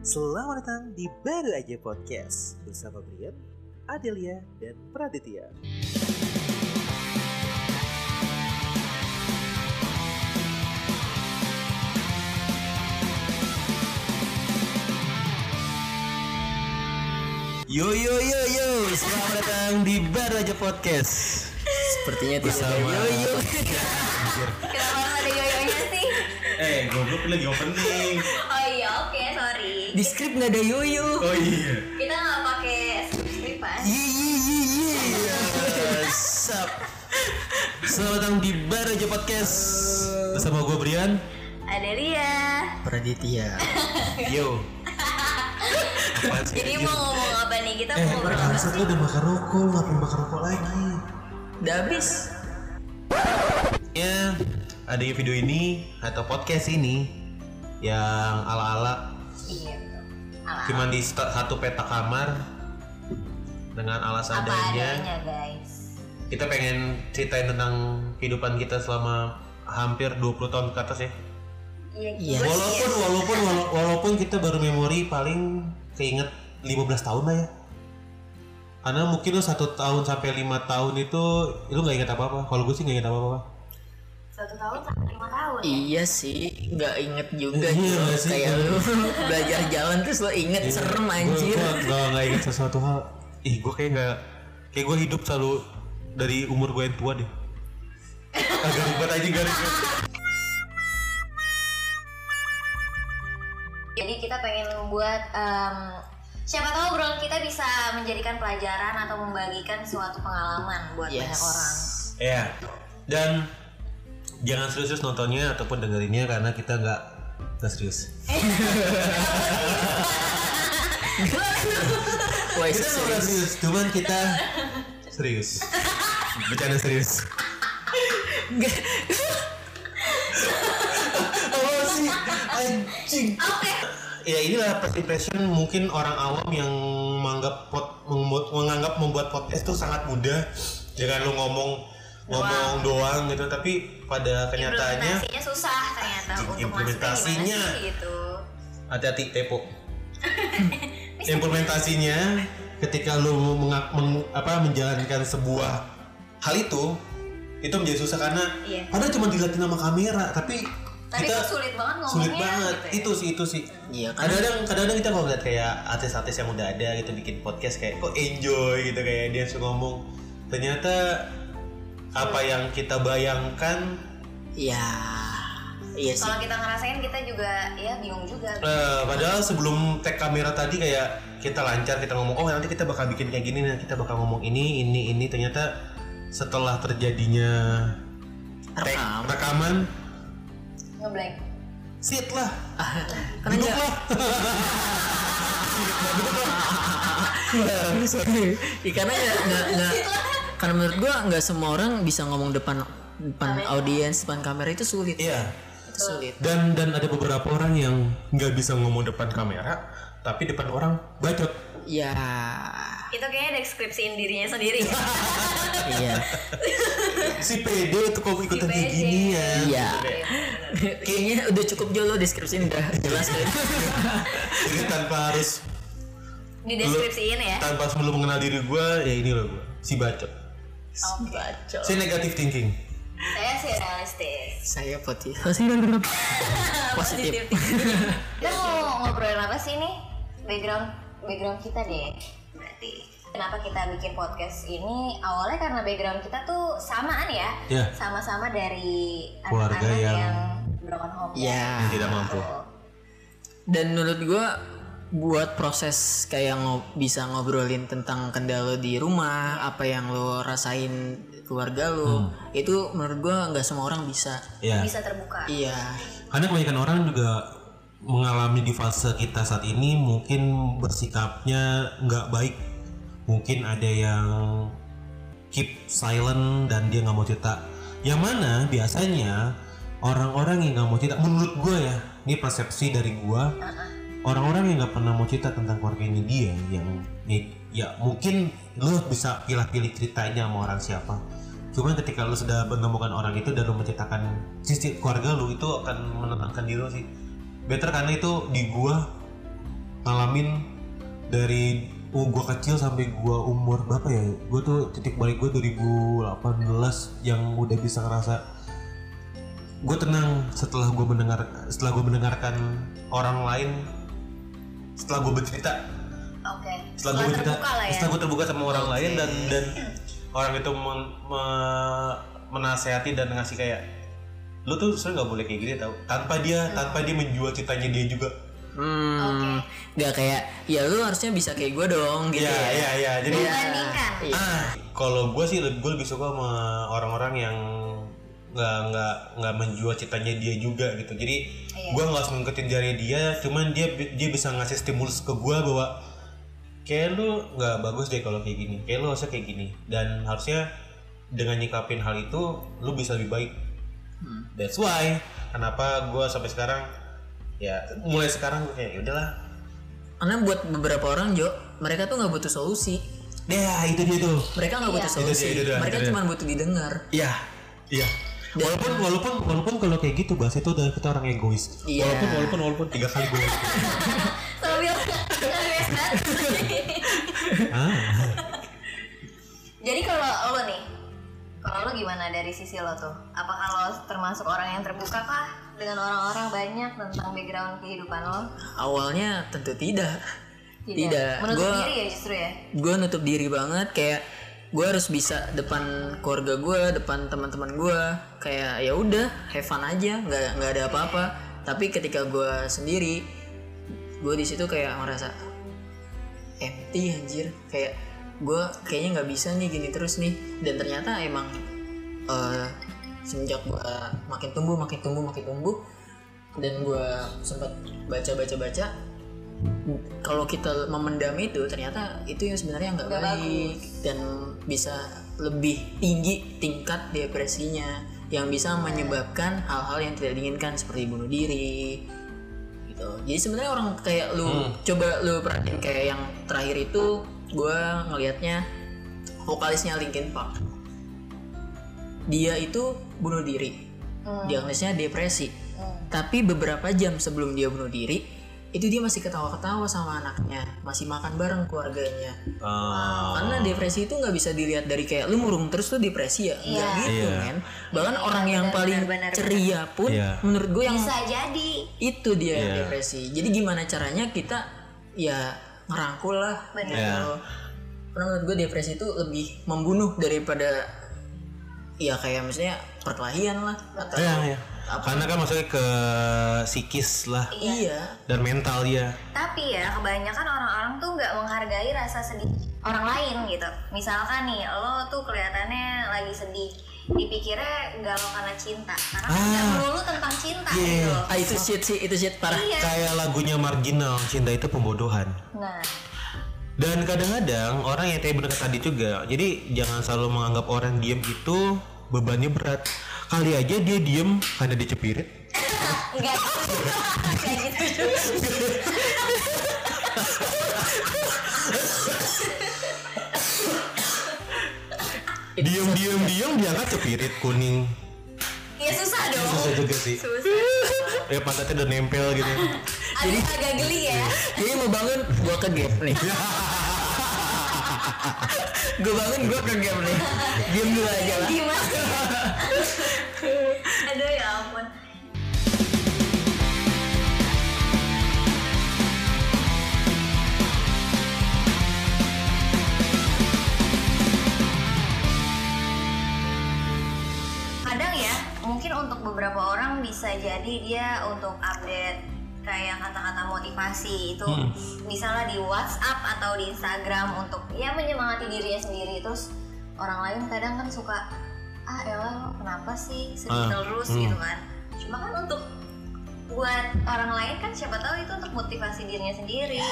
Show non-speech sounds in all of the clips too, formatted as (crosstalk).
Selamat datang di Baru Aja Podcast bersama Brian, Adelia, dan Praditya. Yo yo yo yo, selamat datang di Baru Aja Podcast. Sepertinya tidak Bersama- ada yoyo. (laughs) Kenapa ada yoyonya sih? Eh, goblok lagi opening. Oh. Di skrip nggak ada yoyo. Oh iya. Kita nggak pakai skripan. Iya, Sup. Selamat datang di Baru Aja Podcast bersama gue Brian. Ada dia. Praditya. (laughs) Yo. Jadi mau ngomong apa nih? Kita Eh, mau ngobrol apa sih? udah bakar rokok, ngapain bakar rokok lagi? Udah habis. Ya, ada video ini atau podcast ini yang ala-ala Iya. Ala cuma di satu peta kamar dengan alas apa adanya. adanya, guys. Kita pengen ceritain tentang kehidupan kita selama hampir 20 tahun ke atas ya. Iya. Iya. gue Walaupun walaupun wala- walaupun kita baru memori paling keinget 15 tahun lah ya. Karena mungkin lu satu tahun sampai lima tahun itu lu nggak inget apa apa. Kalau gue sih nggak inget apa apa. Satu tahun sampai lima tahun. ya? Iya sih, nggak inget juga Iya gitu. nggak sih? Kayak lu belajar jalan terus lo inget serem anjir. Gue gak, gak inget sesuatu hal. Ih gue kayak nggak kayak gue hidup selalu dari umur gue yang tua deh. Agak ribet aja gak ribet. Jadi kita pengen membuat em, siapa tahu obrolan kita bisa menjadikan pelajaran atau membagikan suatu pengalaman buat Yes. banyak orang. Iya. Dan jangan serius-serius nontonnya ataupun dengerinnya karena kita nggak nggak serius. Kita nggak serius, cuman kita serius. Bercanda serius. Apa sih? Anjing. Oke. Ya inilah first impression mungkin orang awam yang menganggap pot, menganggap membuat podcast itu sangat mudah. Jangan lu ngomong ngomong doang gitu, tapi pada kenyataannya implementasinya susah ternyata untuk implementasinya. gitu. hati-hati tepo. (laughs) Implementasinya ketika lu menga- meng- apa menjalankan sebuah hal itu itu menjadi susah karena Iya. padahal cuma dilihatin sama kamera tapi Tapi kita itu sulit banget ngomongnya. sulit banget gitu ya. itu sih itu sih Iya kan? kadang-kadang kadang-kadang kita kalau lihat kayak artis-artis yang udah ada gitu bikin podcast kayak kok enjoy gitu kayak dia suka ngomong ternyata apa yang kita bayangkan Iya. Iya sih. Kalau kita ngerasain kita juga ya bingung juga. Eh, padahal sebelum tag kamera tadi kayak kita lancar kita ngomong oh nanti kita bakal bikin kayak gini nanti kita bakal ngomong ini ini ini ternyata setelah terjadinya tag Rekam. rekaman Ngeblank. sit lah Karena (laughs) duduk lah (laughs) Iya, karena nggak nggak. Karena menurut gua nggak semua orang bisa ngomong depan depan audiens depan kamera itu sulit. iya Itu sulit. dan dan ada beberapa orang yang nggak bisa ngomong depan kamera tapi depan orang bacot Ya. Itu kayaknya deskripsiin dirinya sendiri. Iya. si pede tuh kok ikutan Si kayak gini ya Iya. Kayaknya udah cukup jauh deskripsi udah jelas kan. jadi tanpa harus Di deskripsiin ya. tanpa sebelum mengenal diri gue ya ini loh gue si bacot Si negatif thinking Saya sih realistis. Saya poti. Positif. (laughs) (laughs) Kita mau ngobrolin apa sih nih? Background background kita deh. Berarti kenapa kita bikin podcast ini? Awalnya karena background kita tuh samaan ya. Iya. Sama-sama dari Keluarga yang- yang, broken home. Ya. Yang tidak mampu. Tuh. Dan menurut gua buat proses kayak ngo- bisa ngobrolin tentang kendala di rumah, apa yang lo rasain keluarga lo, itu menurut gua nggak semua orang bisa. ya Bisa terbuka. Iya. Karena kebanyakan orang juga mengalami di fase kita saat ini mungkin bersikapnya nggak baik. Mungkin ada yang keep silent dan dia nggak mau cerita. Yang mana biasanya orang-orang yang nggak mau cerita, menurut gue ya, ini persepsi dari gue, orang-orang yang nggak pernah mau cerita tentang keluarganya dia, yang ya, ya mungkin lo bisa pilih-pilih ceritanya sama orang siapa. Cuman ketika lu sudah menemukan orang itu dan lu menceritakan sisi keluarga lu itu akan menenangkan diri lu sih. Better karena itu di gua ngalamin dari uh, gua kecil sampai gua umur berapa ya gua tuh titik balik gua 2018 yang udah bisa ngerasa gue tenang setelah gue mendengar setelah gue mendengarkan orang lain setelah gue bercerita. Oke. setelah gue bercerita. terbuka lah ya. setelah gue terbuka sama orang lain dan dan orang itu men- me- menasehati dan ngasih kayak lu tuh sebenarnya nggak boleh kayak gini tau. Tanpa dia tanpa dia menjual citanya dia juga. Hmm, nggak kayak ya lu harusnya bisa kayak gue dong gitu Iya ya. iya iya. Jadi Membandingkan. ah kalau gue sih gue lebih suka sama orang-orang yang nggak nggak nggak menjual citanya dia juga gitu jadi Iya. gue nggak harus ngikutin jari dia cuman dia dia bisa ngasih stimulus ke gue bahwa kayak lu nggak bagus deh kalau kayak gini kayak lu harusnya kayak gini dan harusnya dengan nyikapin hal itu lu bisa lebih baik that's why kenapa gue sampai sekarang ya mulai sekarang gue kayak "Ya udahlah Karena buat beberapa orang Jo, mereka tuh nggak butuh solusi. ya itu dia tuh Mereka nggak butuh Itu dia, solusi. itu dia, mereka itu dia. cuma butuh didengar. Iya, iya. Walaupun walaupun walaupun kalau kayak gitu bahas itu udah kita orang egois. Iya. Walaupun walaupun walaupun tiga kali gue. (laughs) Sambil ah. Jadi kalau lo nih, kalau lo gimana dari sisi lo tuh? Apakah lo termasuk orang yang terbuka kah dengan orang-orang banyak tentang background kehidupan lo? Awalnya tentu tidak. Tidak. Menutup Gua- diri ya justru ya. gue nutup diri banget kayak gue harus bisa depan keluarga gue depan teman-teman gue kayak ya udah have fun aja nggak nggak ada apa-apa. Tapi ketika gue sendiri gue di situ kayak ngerasa empty anjir. Kayak gue kayaknya nggak bisa nih gini terus nih. Dan ternyata emang eh, semenjak gue makin tumbuh makin tumbuh makin tumbuh dan gue sempat baca baca baca kalau kita memendam itu ternyata itu yang sebenarnya nggak baik. dan bisa lebih tinggi tingkat depresinya yang bisa menyebabkan hal-hal yang tidak diinginkan seperti bunuh diri gitu. Jadi sebenarnya orang kayak lu coba lu perhatiin kayak yang terakhir itu gue ngelihatnya vokalisnya Linkin Park. Dia itu bunuh diri. Diagnosnya depresi. Tapi beberapa jam sebelum dia bunuh diri itu dia masih ketawa-ketawa sama anaknya masih makan bareng keluarganya Ah. karena depresi itu nggak bisa dilihat dari kayak lu murung terus tuh depresi ya nggak gitu Iya. men bahkan orang yang benar, paling benar, benar, ceria pun Iya. menurut gue yang Bisa jadi. itu dia Iya. depresi jadi gimana caranya kita ya ngerangkul lah Benar. Iya. gitu. karena menurut gue depresi itu lebih membunuh daripada ya kayak misalnya perkelahian lah atau Iya, iya. Karena kan maksudnya ke psikis lah iya dan mental dia. Tapi ya kebanyakan orang-orang tuh nggak menghargai rasa sedih orang lain gitu. Misalkan nih lo tuh kelihatannya lagi sedih, dipikirnya galau karena cinta, karena kan nggak Ah. melulu tentang cinta Iya. gitu. ah itu shit sih itu shit parah Iya. Kayak lagunya marginal, cinta itu pembodohan. Nah, Dan kadang-kadang orang yang tadi bener tadi juga, jadi jangan selalu menganggap orang diem itu bebannya berat. Kali aja dia diem karena dicepirit. nggak nggak gitu. Diem diem diem diangkat cepirit kuning. Ya susah dong. Susah juga sih. Susah. Ya pantatnya udah nempel gitu. Agak agak geli ya. jadi mau bangun gua ke nih (laughs) gue bangun gua ke gap nih diem dulu aja lah Gimana? (laughs) Aduh ya ampun. Kadang ya, mungkin untuk beberapa orang bisa jadi dia untuk update kayak kata-kata motivasi itu. Misalnya di WhatsApp atau di Instagram untuk ya menyemangati dirinya sendiri. Terus orang lain kadang kan suka ah elah lo kenapa sih sedih Ah, terus? hmm. gitu kan. Cuma kan untuk buat orang lain kan siapa tahu itu untuk motivasi dirinya sendiri.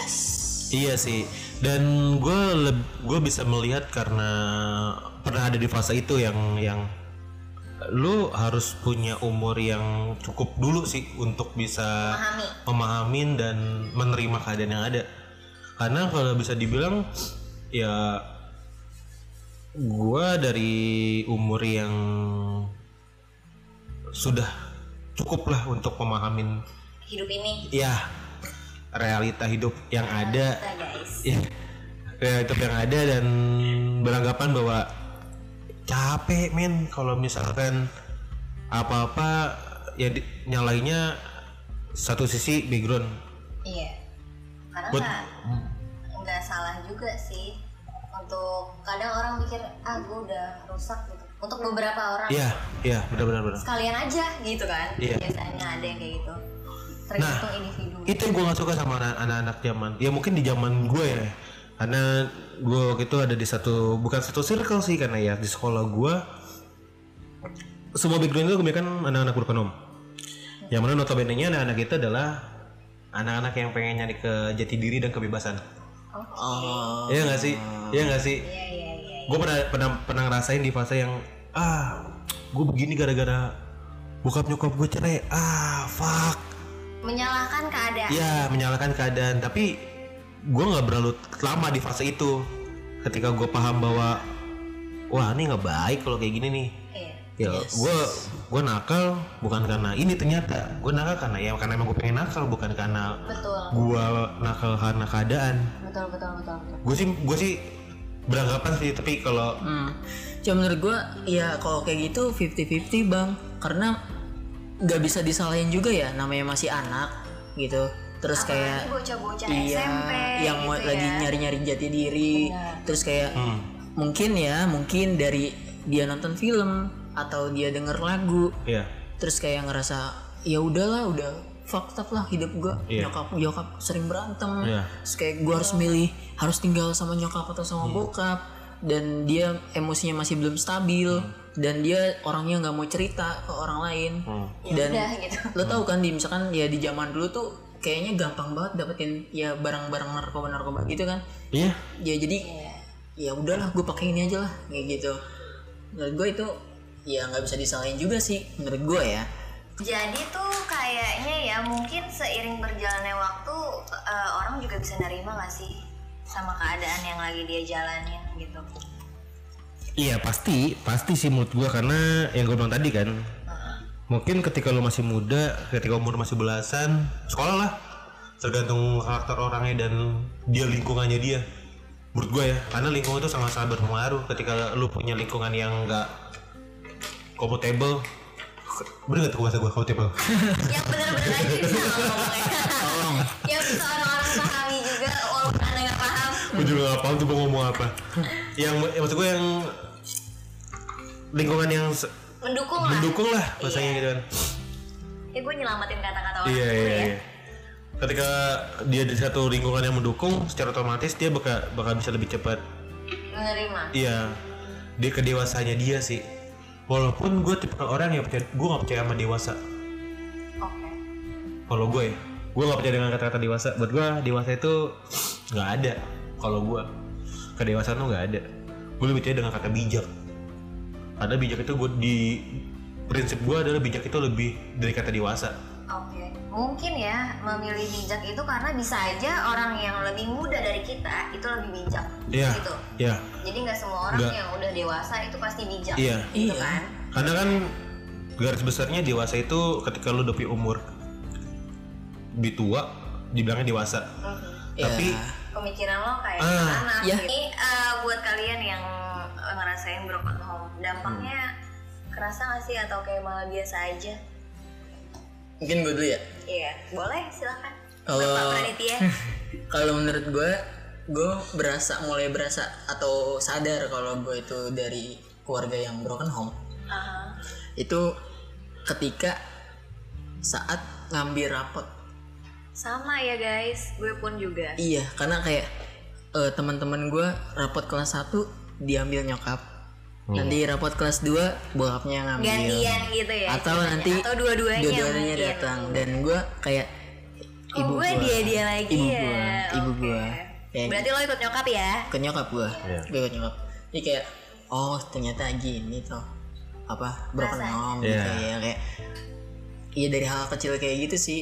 Iya sih. Dan gue gue bisa melihat karena pernah ada di fase itu yang yang lu harus punya umur yang cukup dulu sih untuk bisa memahami memahamin dan menerima keadaan yang ada. Karena kalau bisa dibilang ya gua dari umur yang sudah cukup lah untuk memahamin hidup ini ya realita hidup yang ada guys. ya realita hidup yang ada dan beranggapan bahwa capek men kalau misalkan apa-apa ya di- nyalainnya satu sisi background Iya. Karena Buat- nggak salah juga sih. Untuk kadang orang mikir ah gue udah rusak gitu. Untuk beberapa orang iya iya benar-benar benar sekalian aja gitu kan. Iya. Biasanya ada yang kayak gitu. Tergantung individu. itu yang gue gak suka sama anak- anak-anak zaman ya mungkin di zaman gue ya karena gue waktu itu ada di satu bukan satu circle sih karena ya di sekolah gue semua background itu kebanyakan anak-anak berkonom yang mana notabene nya anak-anak itu adalah anak-anak yang pengen nyari ke jati diri dan kebebasan. Oh. Iya gak sih? Iya gak sih? Iya iya iya. gue pernah pernah pernah ngerasain di fase yang ah gue begini gara-gara bokap nyokap gue cerai. Ah fuck. Menyalahkan keadaan. ya menyalahkan keadaan. Tapi gue nggak berlalu lama di fase itu ketika gue paham bahwa wah ini nggak baik kalau kayak gini nih Iya. ya gue gue nakal bukan karena ini ternyata gue nakal karena ya karena emang gue pengen nakal bukan karena Betul. gue nakal karena keadaan Betul betul betul betul. gue sih gue sih beranggapan sih tapi kalau Hmm. Cuma menurut gua ya kalau kayak gitu 50-50 bang karena nggak bisa disalahin juga ya namanya masih anak gitu terus kayak bocah-bocah iya SMP yang gitu lagi ya. nyari-nyari jati diri. Terus kayak hmm, mungkin ya mungkin dari dia nonton film atau dia denger lagu ya terus kayak ngerasa ya udahlah udah up lah hidup gua. Iya. nyokap nyokap sering berantem. Iya. terus kayak gua harus milih harus tinggal sama nyokap atau sama bokap. Dan dia emosinya masih belum stabil. Dan dia orangnya nggak mau cerita ke orang lain. Hmm. dan udah gitu. lo tau kan di misalkan ya di zaman dulu tuh kayaknya gampang banget dapetin ya barang-barang narkoba narkoba gitu kan. Iya. Ya jadi ya udahlah gue pakai ini aja lah kayak gitu. Menurut gue itu ya nggak bisa disalahin juga sih menurut gue ya. Jadi tuh kayaknya ya mungkin seiring berjalannya waktu eh, orang juga bisa nerima gak sih sama keadaan yang lagi dia jalanin gitu. Iya pasti, pasti sih menurut gua karena yang gue bilang tadi kan, mungkin ketika lo masih muda, ketika umur masih belasan, sekolah lah, tergantung karakter orangnya dan dia lingkungannya dia. Menurut gue ya, karena lingkungan itu sangat-sangat berpengaruh. Ketika lo punya lingkungan yang enggak compatible, bener gak tuh bahasa gue compatible? (laughs) yang bener-bener aja bisa ngomongnya. yang bisa orang-orang pahami juga walaupun anda nggak paham. gue juga gak paham tuh mau ngomong apa. yang, (laughs) yang maksud gue yang lingkungan yang Mendukung lah. mendukung lah bahasanya gitu kan. Ya gue nyelamatin kata-kata orang Iya iya ya. iya. Ketika dia di satu lingkungan yang mendukung, secara otomatis dia bakal bakal bisa lebih cepat. Menerima. Iya, dia kedewasanya dia sih. Walaupun gue tipe orang yang percaya, gue gak percaya sama dewasa. Oke. Kalau gue ya, gue gak percaya dengan kata-kata dewasa. Buat gue dewasa itu nggak ada. Kalau gue kedewasaan tuh nggak ada. Gue lebih percaya dengan kata bijak. Karena bijak itu gue di prinsip gue adalah bijak itu lebih dari kata dewasa. Oke, mungkin ya memilih bijak itu karena bisa aja orang yang lebih muda dari kita itu lebih bijak, Iya. gitu. Iya. Jadi nggak semua orang Nggak. yang udah dewasa itu pasti bijak, Iya. gitu Iya. kan? Karena kan garis besarnya dewasa itu ketika lu udah punya umur lebih tua dibilangnya dewasa. Mhm. Ya, Tapi Pemikiran lo kayak Ah. anak. Ya. Ini eh, buat kalian yang ngerasain broken home, dampaknya kerasa nggak sih? Atau kayak malah biasa aja? mungkin gue dulu ya? Iya, boleh silakan. Kalau- (laughs) kalau menurut gue gue berasa mulai berasa atau sadar kalau gue itu dari keluarga yang broken home. Aha. itu ketika saat ngambil rapot. Sama ya guys, gue pun juga. iya karena kayak eh, teman-teman gue rapot kelas 1 diambil nyokap. Nanti rapot kelas 2 bokapnya ngambil. Gantian gitu ya. atau nanti atau dua-duanya dua-duanya datang. Dan gue kayak Oh, ibu gue gua. dia dia lagi ibu ya. gua ibu Oke. gua. Kayak Berarti lo ikut nyokap ya? ke nyokap gue Iya. gue ikut nyokap. Jadi kayak oh ternyata gini tuh apa broken home gitu Iya. ya kayak iya dari hal kecil kayak gitu sih.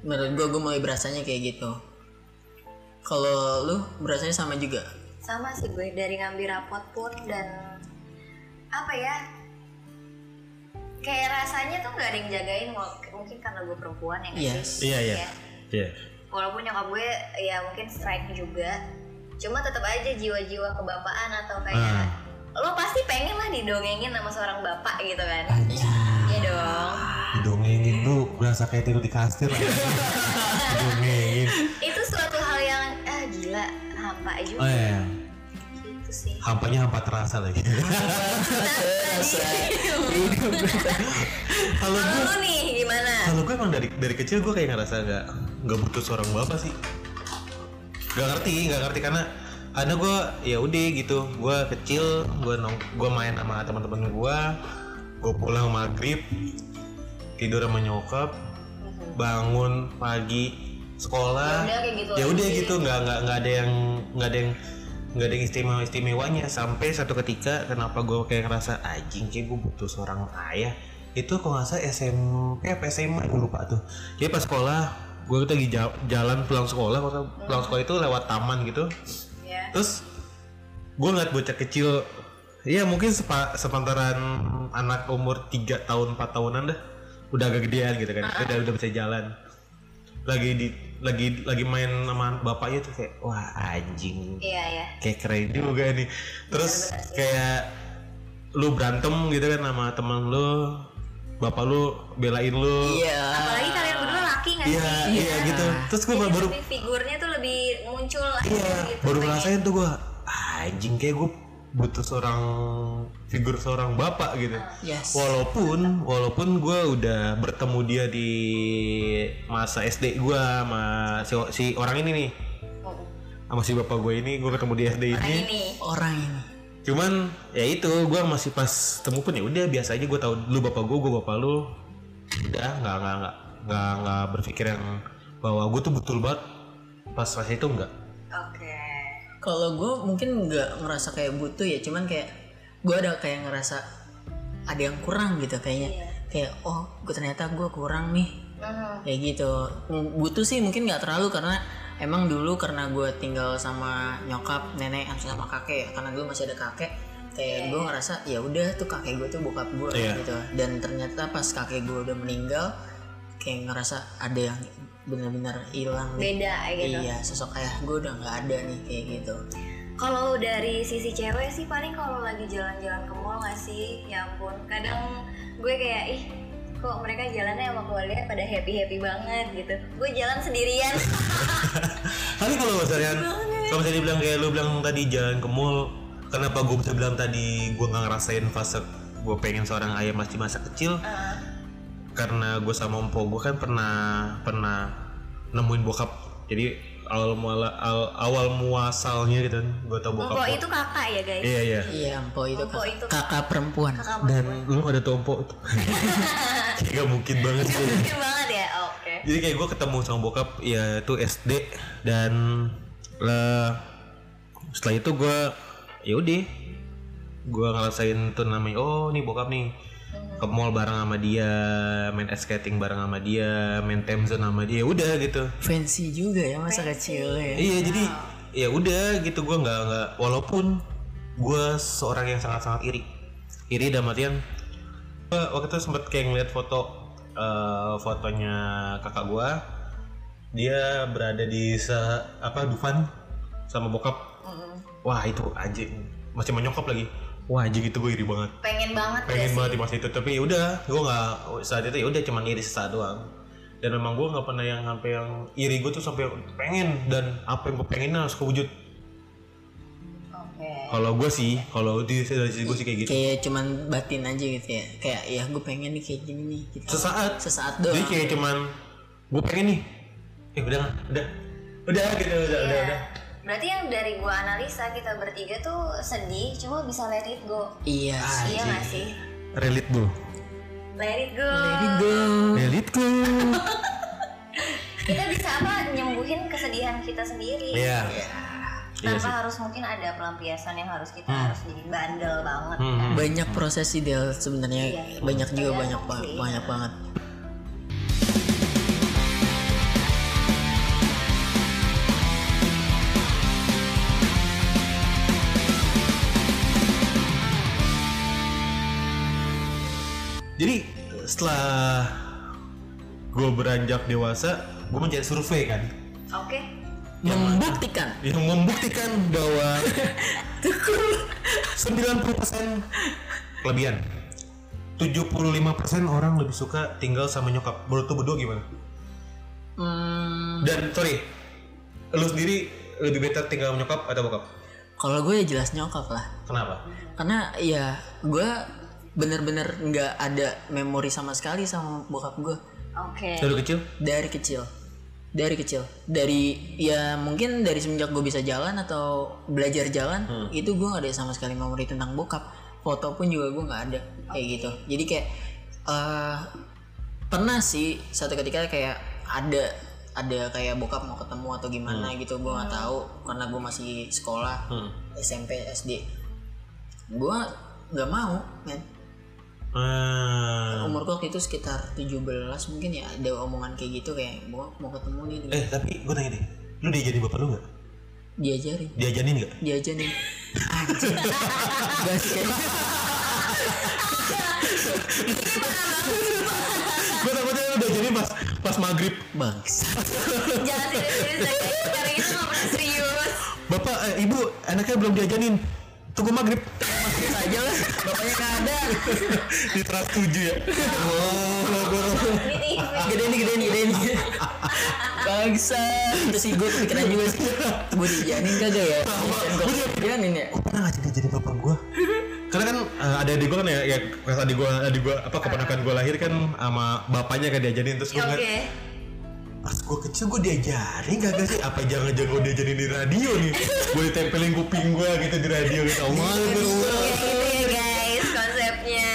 Menurut gue gue mulai berasanya kayak gitu. Kalau lu berasanya sama juga Sama sih gue dari ngambil rapot pun dan apa ya? Kayak rasanya tuh gak ada yang jagain mungkin karena gue perempuan ya sih? Iya, iya. Ya. Iya. walaupun nyokap gue ya mungkin strike juga cuma tetap aja jiwa-jiwa kebapaan atau kayak Ah. lo pasti pengen lah didongengin sama seorang bapak gitu kan. Iya dong Didongengin lu berasa kayak tidur di kastil lah. (laughs) Didongengin. itu suatu hal yang ah gila hampa juga Oh iya. Gitu sih. Hampanya hampa terasa lagi. (laughs) Kalau gue nih gimana? kalau gue emang dari dari kecil gue kayak ngerasa nggak nggak butuh seorang bapak sih. Nggak ngerti nggak ngerti karena ada gue ya udah gitu gue kecil gue nong gue main sama teman-teman gue gue pulang maghrib tidur sama nyokap bangun pagi sekolah. Ya udah, gitu ya gitu nggak nggak nggak ada yang nggak ada yang nggak ada yang istimewa istimewanya. Sampai satu ketika kenapa gue kayak ngerasa anjing kayak gue butuh seorang ayah. Itu kok nggak salah SMP apa SMA gue lupa tuh. Jadi pas sekolah gue lagi ja- jalan pulang sekolah kalau pulang sekolah itu lewat taman gitu. Ya terus gue ngeliat bocah kecil ya mungkin sepa, sepantaran anak umur 3 tahun 4 tahunan dah. Udah agak gedean gitu kan udah udah bisa jalan lagi di lagi lagi main sama bapaknya tuh kayak wah anjing. Iya ya kayak keren juga nih terus Bener-bener sih. kayak lu berantem gitu kan sama teman lu bapak lu belain lu. Iya. apalagi kalian berdua laki nggak iya sih? iya gitu. Terus gue baru figurnya tuh lebih muncul iya gitu baru ngerasain tuh gue anjing kayak gue butuh seorang figur seorang bapak gitu. Yes. walaupun walaupun gue udah bertemu dia di masa SD gue sama si, si orang ini nih. Oh, sama si bapak gue ini gue ketemu di SD nah ini. ini. Orang ini. cuman ya itu gue masih pas temu pun ya udah biasa aja gue tahu lu bapak gue gue bapak lu. Udah nggak nggak nggak nggak nggak berpikir yang bahwa gue tuh betul banget. Pas pas itu enggak oke Kalau gue mungkin nggak ngerasa kayak butuh ya, cuman kayak gue ada kayak ngerasa ada yang kurang gitu kayaknya. Iya. Kayak oh, gue ternyata gue kurang nih. Mhm. Kayak gitu. Butuh sih mungkin nggak terlalu karena emang dulu karena gue tinggal sama nyokap, nenek, sama kakek ya. Karena dulu masih ada kakek. Kayak gue ngerasa ya udah tuh kakek gue tuh bokap gue Iya. gitu. Dan ternyata pas kakek gue udah meninggal, kayak ngerasa ada yang benar-benar hilang beda gitu Iya, sosok ayah gue udah nggak ada nih kayak gitu. Kalau dari sisi cewek sih paling kalau lagi jalan-jalan ke mall nggak sih? Ya ampun, kadang gue kayak ih kok mereka jalannya sama keluarga pada happy happy banget gitu. Gue jalan sendirian. (laughs) Tapi kalau misalnya kalau misalnya dibilang kayak lu bilang tadi jalan ke mall, kenapa gue bisa bilang tadi gue nggak ngerasain fase gue pengen seorang ayah masih masa kecil? Ah, Karena gue sama ompo gue kan pernah pernah nemuin bokap. Jadi awal muala al- awal muasalnya gitu kan, gue tau bokap. Empok gua. itu kakak ya guys. Iya iya. Iya, empo itu kakak, itu kakak perempuan. Kakak Dan lu ada tuh ompo (laughs) itu. Gak mungkin banget sih. mungkin banget ya. Oke. Jadi kayak gue ketemu sama bokap ya itu SD dan lah setelah itu gue ya udah gue ngerasain tuh namanya oh nih bokap nih ke mall bareng sama dia main ice skating bareng sama dia main time zone sama dia udah gitu. Fancy juga ya masa kecil ya. iya jadi ya udah gitu gue nggak nggak walaupun gue seorang yang sangat sangat iri. Iri dalam artian gue waktu itu sempet kayak ngeliat foto eh, fotonya kakak gue dia berada di se apa Dufan sama bokap. Wah itu anjing. Masih menyokap lagi wah anjing itu gue iri banget Pengen banget pengen sih. banget di masa itu tapi ya udah gue nggak saat itu ya udah cuman iri sesaat doang dan memang gue nggak pernah yang sampai yang iri gue tuh sampai pengen dan apa yang gue pengen harus kewujud Oke. kalau gue sih kalau di dari sisi gue sih kayak gitu Kayak cuman batin aja gitu ya. Kayak ya gue pengen nih kayak gini nih gitu. sesaat Sesaat jadi doang. kayak cuman gue pengen nih eh udah udah udah gitu udah udah Iya. udah Berarti yang dari gua analisa kita bertiga tuh sedih, cuma bisa let it go. Iya sih. Iya gak sih? relate bro Let it go. Let it go. relate go (laughs) Kita bisa apa nyembuhin kesedihan kita sendiri. iya Iya Tanpa sih. harus mungkin ada pelampiasan yang harus kita harus jadi bandel banget. Hmm. Banyak proses ideal sebenarnya. Iya. Banyak juga banyak ba- banyak banget. Setelah gue beranjak dewasa gue mencari survei kan oke Membuktikan. yang membuktikan bahwa (laughs) 90% kelebihan 75% orang lebih suka tinggal sama nyokap menurut lu berdua gimana? Hmm, dan sorry lu sendiri lebih better tinggal sama nyokap atau bokap? kalau gue ya jelas nyokap lah. kenapa? Karena ya gue bener-bener nggak ada memori sama sekali sama bokap gue oke dari kecil? dari kecil. Dari kecil. Dari ya mungkin dari semenjak gue bisa jalan atau belajar jalan itu gue nggak ada sama sekali memori tentang bokap. Foto pun juga gue nggak ada kayak gitu. Jadi kayak eh pernah sih satu ketika kayak ada ada kayak bokap mau ketemu atau gimana gitu gue nggak tahu karena gue masih sekolah Hmm. SMP SD gue nggak mau men Ah. umur gue waktu itu sekitar 17 mungkin ya ada omongan kayak gitu kayak gue mau ketemu nih Eh tapi gue nanya deh, lu diajarin bapak lu nggak? diajarin diajarin gak sih kayak gue takutnya lu diajarin pas pas maghrib. bangsa jangan serius-serius itu nggak pernah serius Bapak, eh, ibu, anaknya belum diajanin. Tunggu maghrib. Terus aja lah. Bapaknya gak ada. (laughs) Di teras tujuh ya. TV gede nih gede nih gede nih. Bangsa. Terus sih gue kepikiran juga sih. Gue dijanin kagak ya? Gue dijanin ya? Pernah nggak jadi jadi bapak gue karena kan eh, ada adik gue kan ya, ya pas adik gue adik gue apa keponakan gue lahir kan sama bapaknya kan diajarin. Terus gue oke ngeliat pas gue kecil gue diajarin gak sih? Apa jangan-jangan gue diajarin di radio nih? Gue ditempelin kuping gue gitu di radio gitu. Oh malu gue kayak gitu ya guys konsepnya.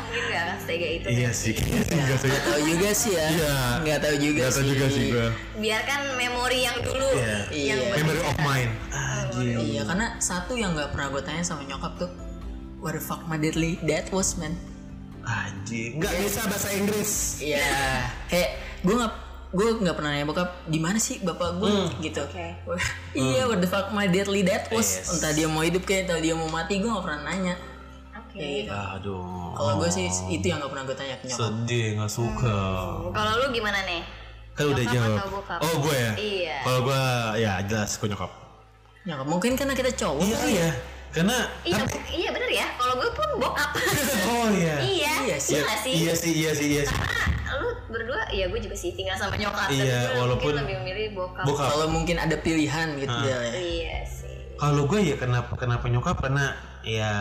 Mungkin nggak akan setega itu iya sih enggak sih Gak tahu juga sih ya. Iya. nggak tahu juga Gak tau sih. juga sih gue biarkan memori yang dulu Iya. yang Iya. memory of mine. Iya karena satu yang nggak pernah gue tanya sama nyokap tuh what the fuck my deadly that was man? Anjing nggak bisa bahasa Inggris. Iya, kayak gue nggak gue nggak pernah nanya bokap di mana sih bapak gue gitu. Oke. (laughs) iya, what the fuck my deadly dad was. Yes. Entah dia mau hidup kayak entah dia mau mati, gue nggak pernah nanya. oke Kayak gitu. aduh Kalau gue sih itu yang nggak pernah gue tanya ke nyokap. sedih nggak suka kalau lu gimana nih kan udah jawab oh gue ya Iya. kalau gue ya jelas gue nyokap Nyokap mungkin karena kita cowok. iya ya. iya karena iya bu- iya bener ya kalau gue pun bokap (laughs) oh iya iya Iya sih. iya nggak sih iya sih iya sih berdua iya gue juga sih tinggal sama nyokap. Iya, walaupun- mungkin lebih memilih bokap. bokap. Kalau mungkin ada pilihan gitu Ah. ya. iya sih. Kalau gue ya kenapa kenapa nyokap? Karena ya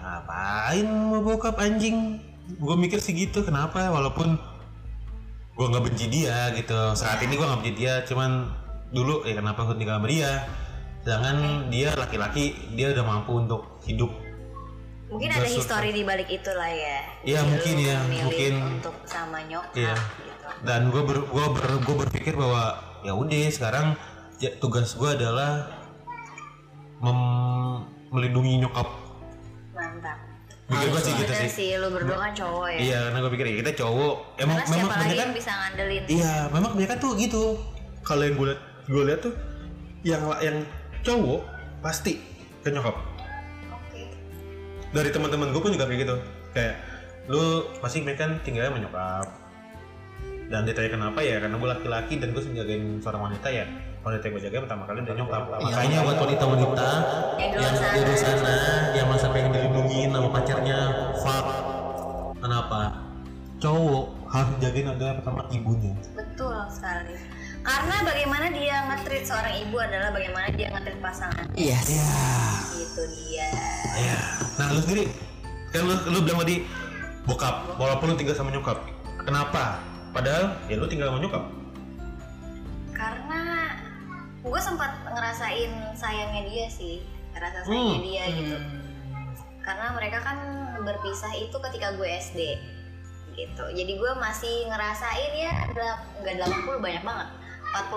ngapain mau bokap anjing? Gue mikir sih gitu kenapa? Walaupun gue nggak benci dia gitu. Saat ini gue nggak benci dia cuman dulu ya kenapa gue tinggal sama dia? Sedangkan dia laki-laki dia udah mampu untuk hidup mungkin ada suka. histori di balik itu lah ya Iya, mungkin ya, mungkin. untuk sama nyokap Iya. gitu dan gue ber, gua ber, gua berpikir bahwa ya udah sekarang ya, tugas gue adalah mem- melindungi nyokap mantap Mikir gue sih gitu sih sih lu berdua kan cowok ya Iya, karena gue pikir ya kita cowok. Emang karena memang siapa lagi kebanyakan bisa ngandelin iya, memang kebanyakan tuh gitu. Kalau yang gue liat, gue liat tuh yang yang cowok pasti ke nyokap. Dari teman-teman gue pun juga kayak gitu. Kayak lu pasti mereka kan tinggalnya sama nyokap. Dan ditanya kenapa ya? Karena gue laki-laki dan gue jagain seorang wanita ya. Wanita yang gue jaga pertama kali dari nyokap. Makanya buat wanita-wanita Yang di luar yang sana. di luar sana yang masa pengen dilindungi sama pacarnya, fuck. Kenapa? Cowok harus jagain adalah pertama ibunya. betul sekali karena bagaimana dia nge-treat seorang ibu adalah bagaimana dia nge-treat pasangan Yes. itu dia Ya. Nah lu sendiri kan lu, lu bilang tadi bokap walaupun lu tinggal sama nyokap. Kenapa? Padahal ya lu tinggal sama nyokap. karena gue sempat ngerasain sayangnya dia sih rasa sayangnya Hmm. dia gitu karena mereka kan berpisah itu ketika gue SD gitu jadi gue masih ngerasain ya nggak 80 banyak banget 40%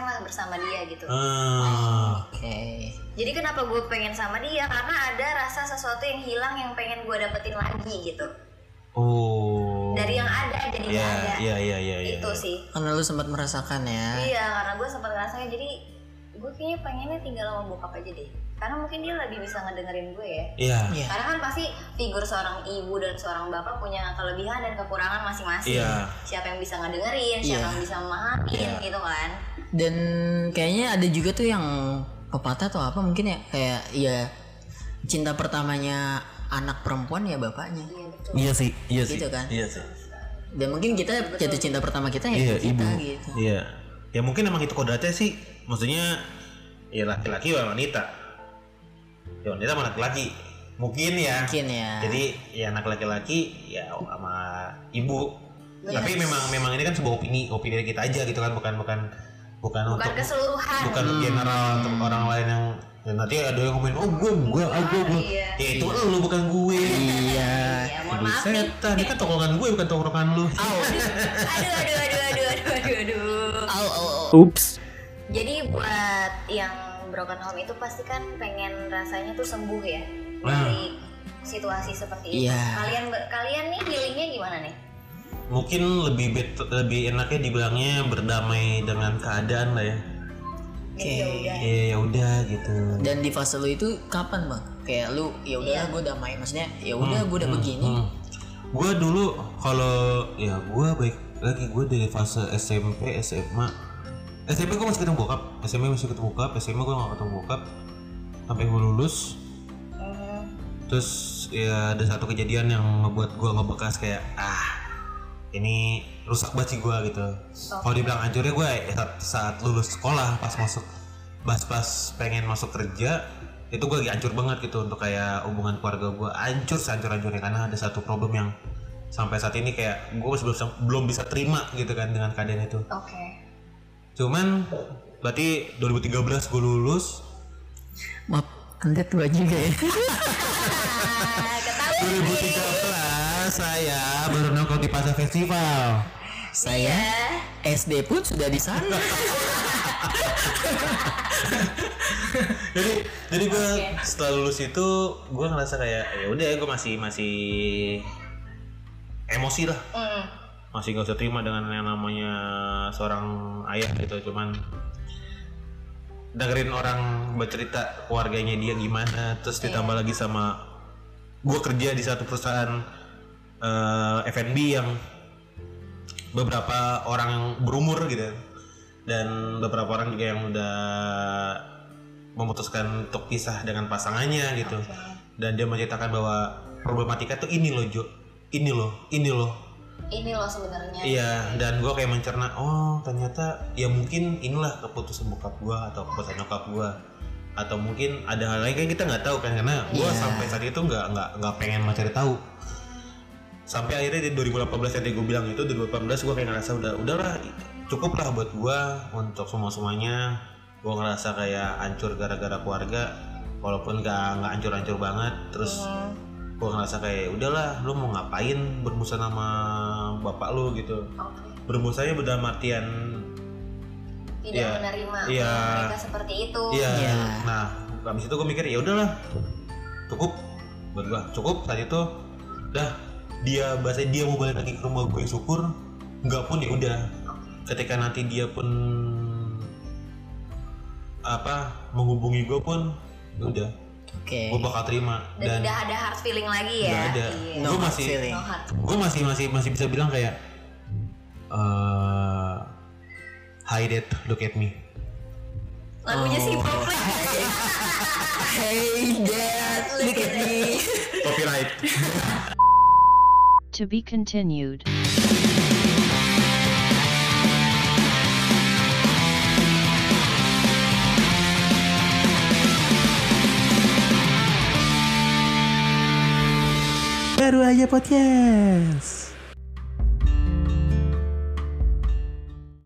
lah bersama dia gitu Ah. Oke. jadi kenapa gue pengen sama dia karena ada rasa sesuatu yang hilang yang pengen gue dapetin lagi gitu Oh. dari yang ada jadi nggak Iya, ada iya, iya, iya, iya. itu sih Karena lu sempat merasakan ya. Iya, karena gue sempat ngerasain jadi gue kayaknya pengennya tinggal sama bokap aja deh. Karena mungkin dia lebih bisa ngedengerin gue ya Iya. Iya. karena kan pasti figur seorang ibu dan seorang bapak punya kelebihan dan kekurangan masing-masing Iya. siapa yang bisa ngedengerin siapa Iya. yang bisa memahamin Iya. gitu kan Dan kayaknya ada juga tuh yang pepatah atau apa mungkin ya kayak ya cinta pertamanya anak perempuan ya bapaknya. iya betul Iya sih, iya sih. Gitu kan? Iya sih. Dan mungkin kita jatuh cinta pertama kita ya Iya, kita ibu. gitu. Iya. Ya mungkin emang itu kodratnya sih. Maksudnya ya laki-laki sama wanita. Ya wanita sama laki-laki. Mungkin ya. Mungkin ya. Jadi ya anak laki-laki ya sama ibu. Tapi memang memang ini kan sebuah opini, opini dari kita aja gitu kan, bukan bukan bukan, bukan untuk keseluruhan bukan general untuk orang lain yang dan nanti ada yang ngomongin oh gue gue ah gue gue iya. ya itu lu bukan gue Iya. ya setan ini kan tongkrongan gue bukan tongkrongan lu aduh (laughs) aduh aduh aduh aduh aduh aduh aduh Au, au, au. Ups. jadi buat yang broken home itu pasti kan pengen rasanya tuh sembuh ya Nah. dari situasi seperti itu Iya. kalian kalian nih healingnya gimana nih mungkin lebih bet- lebih enaknya dibilangnya berdamai dengan keadaan lah ya ya udah ya ya udah gitu Dan di fase lu itu kapan bang? Kayak lu ya udahlah gue damai maksudnya ya udah gue udah begini. Hmm. gue dulu kalau ya gue baik lagi gue dari fase SMP SMA SMP gue masih ketemu bokap. SMP masih ketemu bokap SMA gue gak ketemu bokap. Sampai gue lulus. Mhm. terus ya ada satu kejadian yang ngebuat gue ngebekas kayak ah ini rusak banget sih gue gitu. Kalau dibilang hancurnya gue saat, saat lulus sekolah pas masuk pas pas pengen masuk kerja itu gue lagi hancur banget gitu untuk kayak hubungan keluarga gue hancur hancur hancurnya karena ada satu problem yang sampai saat ini kayak gue masih belum belum bisa terima gitu kan dengan keadaan itu. Oke cuman berarti 2013 gue lulus Maaf, anda tua juga ya. ah ketahuan 2013 saya baru nongkrong di pasar festival Saya ya SD pun sudah di sana. (laughs) jadi jadi gue setelah lulus itu gue ngerasa kayak ya udah gue masih masih emosi lah Mm. Masih gak usah terima dengan yang namanya seorang ayah gitu. Cuman dengerin orang bercerita keluarganya dia gimana terus ditambah lagi sama gue kerja di satu perusahaan eh, F&B yang beberapa orang yang berumur gitu. Dan beberapa orang juga yang udah memutuskan untuk pisah dengan pasangannya gitu. Dan dia menceritakan bahwa problematika tuh ini loh Jo. Ini loh ini loh ini loh sebenarnya Iya, dan gue kayak mencerna, oh ternyata ya mungkin inilah keputusan bokap gue atau keputusan nyokap gue atau mungkin ada hal lain kan kita nggak tahu kan karena gue Iya. sampai saat itu nggak nggak nggak pengen mencari tahu sampai akhirnya di 2018 yang gue bilang itu 2018 gue kayak ngerasa udah udahlah cukup lah buat gue untuk semua semuanya gue ngerasa kayak hancur gara-gara keluarga walaupun nggak nggak hancur-hancur banget terus Hmm. Gue ngerasa kayak udahlah lu mau ngapain bermusuhan sama bapak lu gitu. Oke. Bermusanya dalam artian tidak Iya. menerima Iya. kalau mereka seperti itu. Iya. Iya. nah habis itu gue mikir ya udahlah cukup buat gue cukup saat itu. Dah dia bahasa dia mau balik lagi ke rumah gue syukur. Nggak pun ya udah. Ketika nanti dia pun apa menghubungi gue pun ya udah Oke. gue bakal terima dan, dan tidak ada hard feeling lagi ya ada Iya. No gue masih. No gue masih masih masih bisa bilang kayak eh hi dad look at me lagunya Oh. si Poplet Hey dad, look at me. (laughs) copyright (laughs) To be continued. Baru aja podcast